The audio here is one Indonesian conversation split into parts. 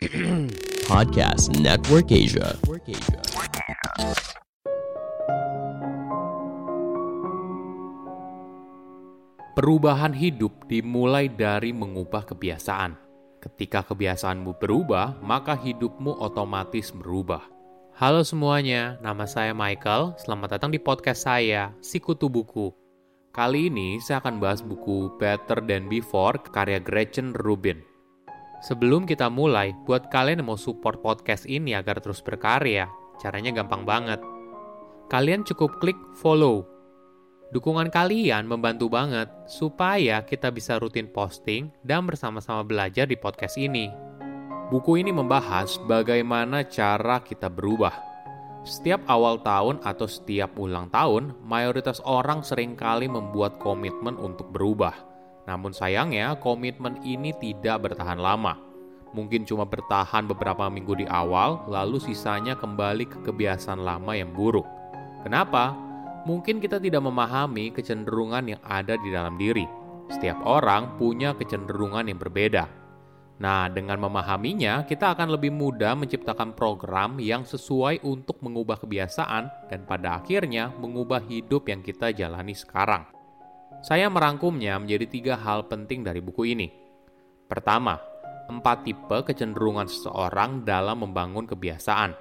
Podcast Network Asia. Perubahan hidup dimulai dari mengubah kebiasaan. Ketika kebiasaanmu berubah, maka hidupmu otomatis berubah. Halo semuanya, nama saya Michael. Selamat datang di podcast saya, Sikutu Buku. Kali ini saya akan bahas buku Better Than Before karya Gretchen Rubin. Sebelum kita mulai, buat kalian yang mau support podcast ini agar terus berkarya, caranya gampang banget. Kalian cukup klik follow. Dukungan kalian membantu banget supaya kita bisa rutin posting dan bersama-sama belajar di podcast ini. Buku ini membahas bagaimana cara kita berubah. Setiap awal tahun atau setiap ulang tahun, mayoritas orang sering kali membuat komitmen untuk berubah namun sayangnya, komitmen ini tidak bertahan lama. Mungkin cuma bertahan beberapa minggu di awal, lalu sisanya kembali ke kebiasaan lama yang buruk. Kenapa? Mungkin kita tidak memahami kecenderungan yang ada di dalam diri. Setiap orang punya kecenderungan yang berbeda. Nah, dengan memahaminya, kita akan lebih mudah menciptakan program yang sesuai untuk mengubah kebiasaan dan pada akhirnya mengubah hidup yang kita jalani sekarang. Saya merangkumnya menjadi tiga hal penting dari buku ini. Pertama, empat tipe kecenderungan seseorang dalam membangun kebiasaan.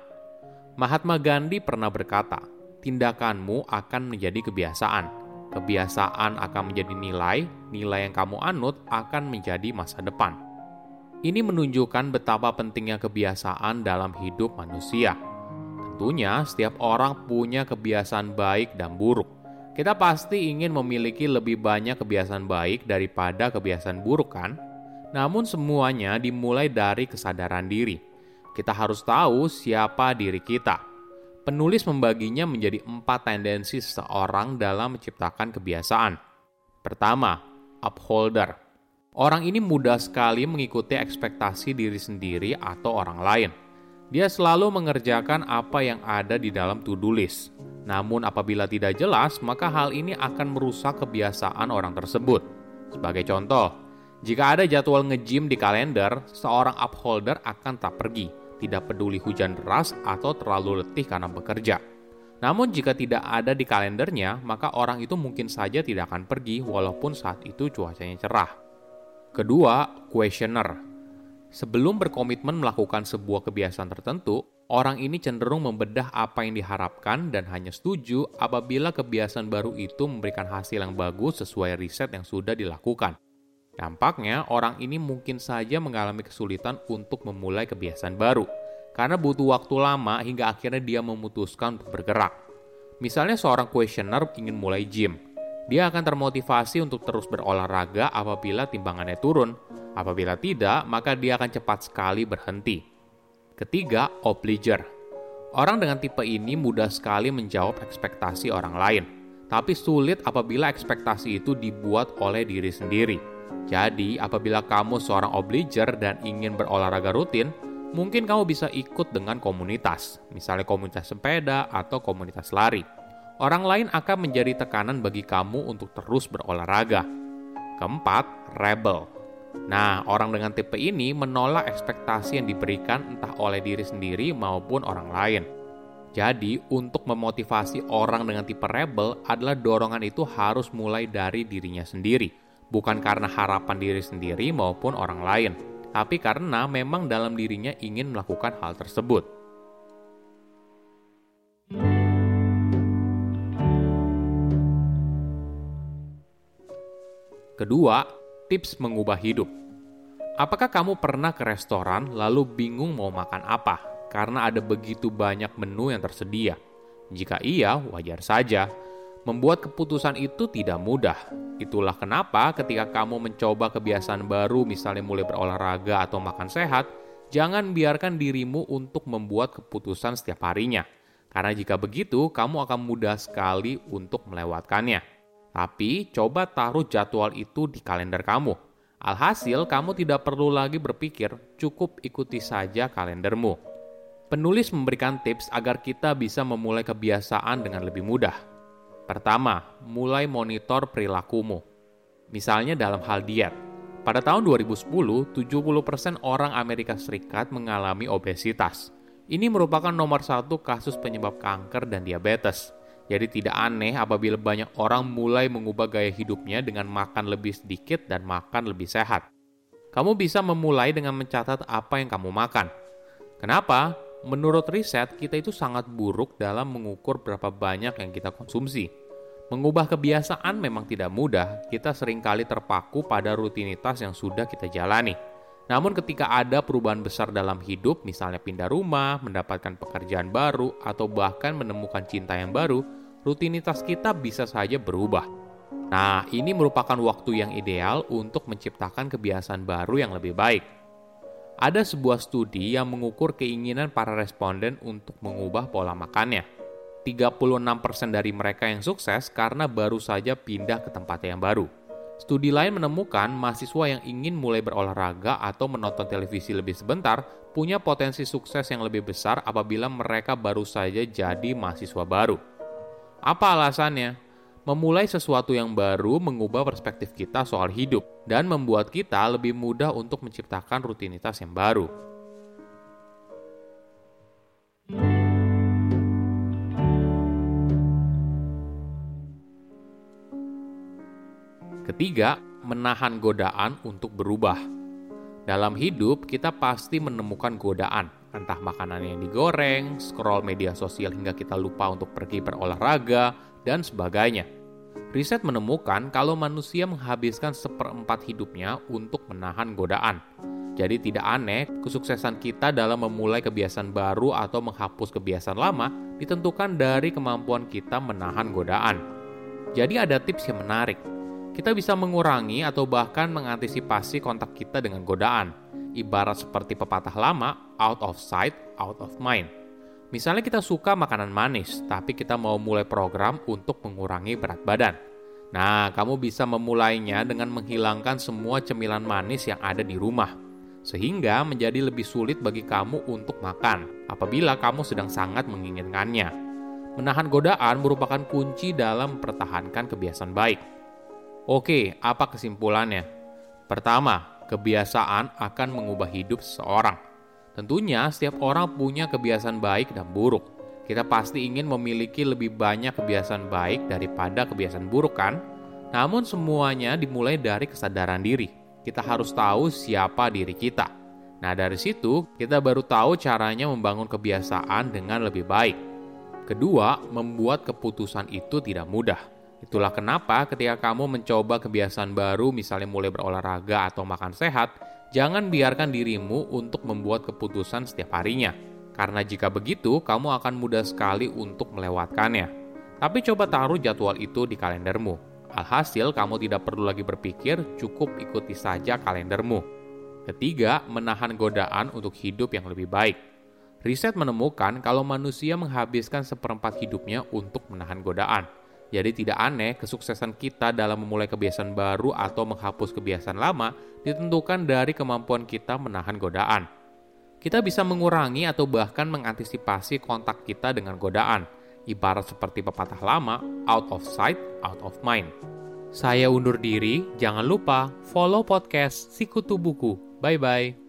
Mahatma Gandhi pernah berkata, tindakanmu akan menjadi kebiasaan. Kebiasaan akan menjadi nilai, nilai yang kamu anut akan menjadi masa depan. Ini menunjukkan betapa pentingnya kebiasaan dalam hidup manusia. Tentunya, setiap orang punya kebiasaan baik dan buruk kita pasti ingin memiliki lebih banyak kebiasaan baik daripada kebiasaan buruk kan? Namun semuanya dimulai dari kesadaran diri. Kita harus tahu siapa diri kita. Penulis membaginya menjadi empat tendensi seseorang dalam menciptakan kebiasaan. Pertama, upholder. Orang ini mudah sekali mengikuti ekspektasi diri sendiri atau orang lain. Dia selalu mengerjakan apa yang ada di dalam to-do list. Namun apabila tidak jelas, maka hal ini akan merusak kebiasaan orang tersebut. Sebagai contoh, jika ada jadwal nge-gym di kalender, seorang upholder akan tak pergi, tidak peduli hujan deras atau terlalu letih karena bekerja. Namun jika tidak ada di kalendernya, maka orang itu mungkin saja tidak akan pergi walaupun saat itu cuacanya cerah. Kedua, questioner. Sebelum berkomitmen melakukan sebuah kebiasaan tertentu, orang ini cenderung membedah apa yang diharapkan dan hanya setuju apabila kebiasaan baru itu memberikan hasil yang bagus sesuai riset yang sudah dilakukan. Dampaknya, orang ini mungkin saja mengalami kesulitan untuk memulai kebiasaan baru, karena butuh waktu lama hingga akhirnya dia memutuskan untuk bergerak. Misalnya seorang questioner ingin mulai gym, dia akan termotivasi untuk terus berolahraga apabila timbangannya turun. Apabila tidak, maka dia akan cepat sekali berhenti. Ketiga, obliger. Orang dengan tipe ini mudah sekali menjawab ekspektasi orang lain, tapi sulit apabila ekspektasi itu dibuat oleh diri sendiri. Jadi, apabila kamu seorang obliger dan ingin berolahraga rutin, mungkin kamu bisa ikut dengan komunitas, misalnya komunitas sepeda atau komunitas lari. Orang lain akan menjadi tekanan bagi kamu untuk terus berolahraga. Keempat, rebel. Nah, orang dengan tipe ini menolak ekspektasi yang diberikan entah oleh diri sendiri maupun orang lain. Jadi, untuk memotivasi orang dengan tipe rebel adalah dorongan itu harus mulai dari dirinya sendiri, bukan karena harapan diri sendiri maupun orang lain, tapi karena memang dalam dirinya ingin melakukan hal tersebut. Kedua, tips mengubah hidup. Apakah kamu pernah ke restoran lalu bingung mau makan apa karena ada begitu banyak menu yang tersedia? Jika iya, wajar saja. Membuat keputusan itu tidak mudah. Itulah kenapa ketika kamu mencoba kebiasaan baru misalnya mulai berolahraga atau makan sehat, jangan biarkan dirimu untuk membuat keputusan setiap harinya. Karena jika begitu, kamu akan mudah sekali untuk melewatkannya. Tapi coba taruh jadwal itu di kalender kamu. Alhasil, kamu tidak perlu lagi berpikir, cukup ikuti saja kalendermu. Penulis memberikan tips agar kita bisa memulai kebiasaan dengan lebih mudah. Pertama, mulai monitor perilakumu. Misalnya dalam hal diet. Pada tahun 2010, 70% orang Amerika Serikat mengalami obesitas. Ini merupakan nomor satu kasus penyebab kanker dan diabetes. Jadi tidak aneh apabila banyak orang mulai mengubah gaya hidupnya dengan makan lebih sedikit dan makan lebih sehat. Kamu bisa memulai dengan mencatat apa yang kamu makan. Kenapa? Menurut riset, kita itu sangat buruk dalam mengukur berapa banyak yang kita konsumsi. Mengubah kebiasaan memang tidak mudah, kita sering kali terpaku pada rutinitas yang sudah kita jalani. Namun ketika ada perubahan besar dalam hidup, misalnya pindah rumah, mendapatkan pekerjaan baru, atau bahkan menemukan cinta yang baru, rutinitas kita bisa saja berubah. Nah, ini merupakan waktu yang ideal untuk menciptakan kebiasaan baru yang lebih baik. Ada sebuah studi yang mengukur keinginan para responden untuk mengubah pola makannya. 36% dari mereka yang sukses karena baru saja pindah ke tempat yang baru. Studi lain menemukan mahasiswa yang ingin mulai berolahraga atau menonton televisi lebih sebentar punya potensi sukses yang lebih besar apabila mereka baru saja jadi mahasiswa baru. Apa alasannya? Memulai sesuatu yang baru mengubah perspektif kita soal hidup dan membuat kita lebih mudah untuk menciptakan rutinitas yang baru. Ketiga, menahan godaan untuk berubah. Dalam hidup, kita pasti menemukan godaan, entah makanan yang digoreng, scroll media sosial hingga kita lupa untuk pergi berolahraga, dan sebagainya. Riset menemukan kalau manusia menghabiskan seperempat hidupnya untuk menahan godaan. Jadi tidak aneh kesuksesan kita dalam memulai kebiasaan baru atau menghapus kebiasaan lama ditentukan dari kemampuan kita menahan godaan. Jadi ada tips yang menarik. Kita bisa mengurangi atau bahkan mengantisipasi kontak kita dengan godaan ibarat seperti pepatah lama, out of sight, out of mind. Misalnya kita suka makanan manis, tapi kita mau mulai program untuk mengurangi berat badan. Nah, kamu bisa memulainya dengan menghilangkan semua cemilan manis yang ada di rumah, sehingga menjadi lebih sulit bagi kamu untuk makan apabila kamu sedang sangat menginginkannya. Menahan godaan merupakan kunci dalam mempertahankan kebiasaan baik. Oke, apa kesimpulannya? Pertama, kebiasaan akan mengubah hidup seseorang. Tentunya, setiap orang punya kebiasaan baik dan buruk. Kita pasti ingin memiliki lebih banyak kebiasaan baik daripada kebiasaan buruk, kan? Namun, semuanya dimulai dari kesadaran diri. Kita harus tahu siapa diri kita. Nah, dari situ kita baru tahu caranya membangun kebiasaan dengan lebih baik. Kedua, membuat keputusan itu tidak mudah Itulah kenapa ketika kamu mencoba kebiasaan baru misalnya mulai berolahraga atau makan sehat, jangan biarkan dirimu untuk membuat keputusan setiap harinya. Karena jika begitu, kamu akan mudah sekali untuk melewatkannya. Tapi coba taruh jadwal itu di kalendermu. Alhasil, kamu tidak perlu lagi berpikir, cukup ikuti saja kalendermu. Ketiga, menahan godaan untuk hidup yang lebih baik. Riset menemukan kalau manusia menghabiskan seperempat hidupnya untuk menahan godaan. Jadi tidak aneh kesuksesan kita dalam memulai kebiasaan baru atau menghapus kebiasaan lama ditentukan dari kemampuan kita menahan godaan. Kita bisa mengurangi atau bahkan mengantisipasi kontak kita dengan godaan, ibarat seperti pepatah lama, out of sight, out of mind. Saya undur diri, jangan lupa follow podcast Sikutu Buku. Bye-bye.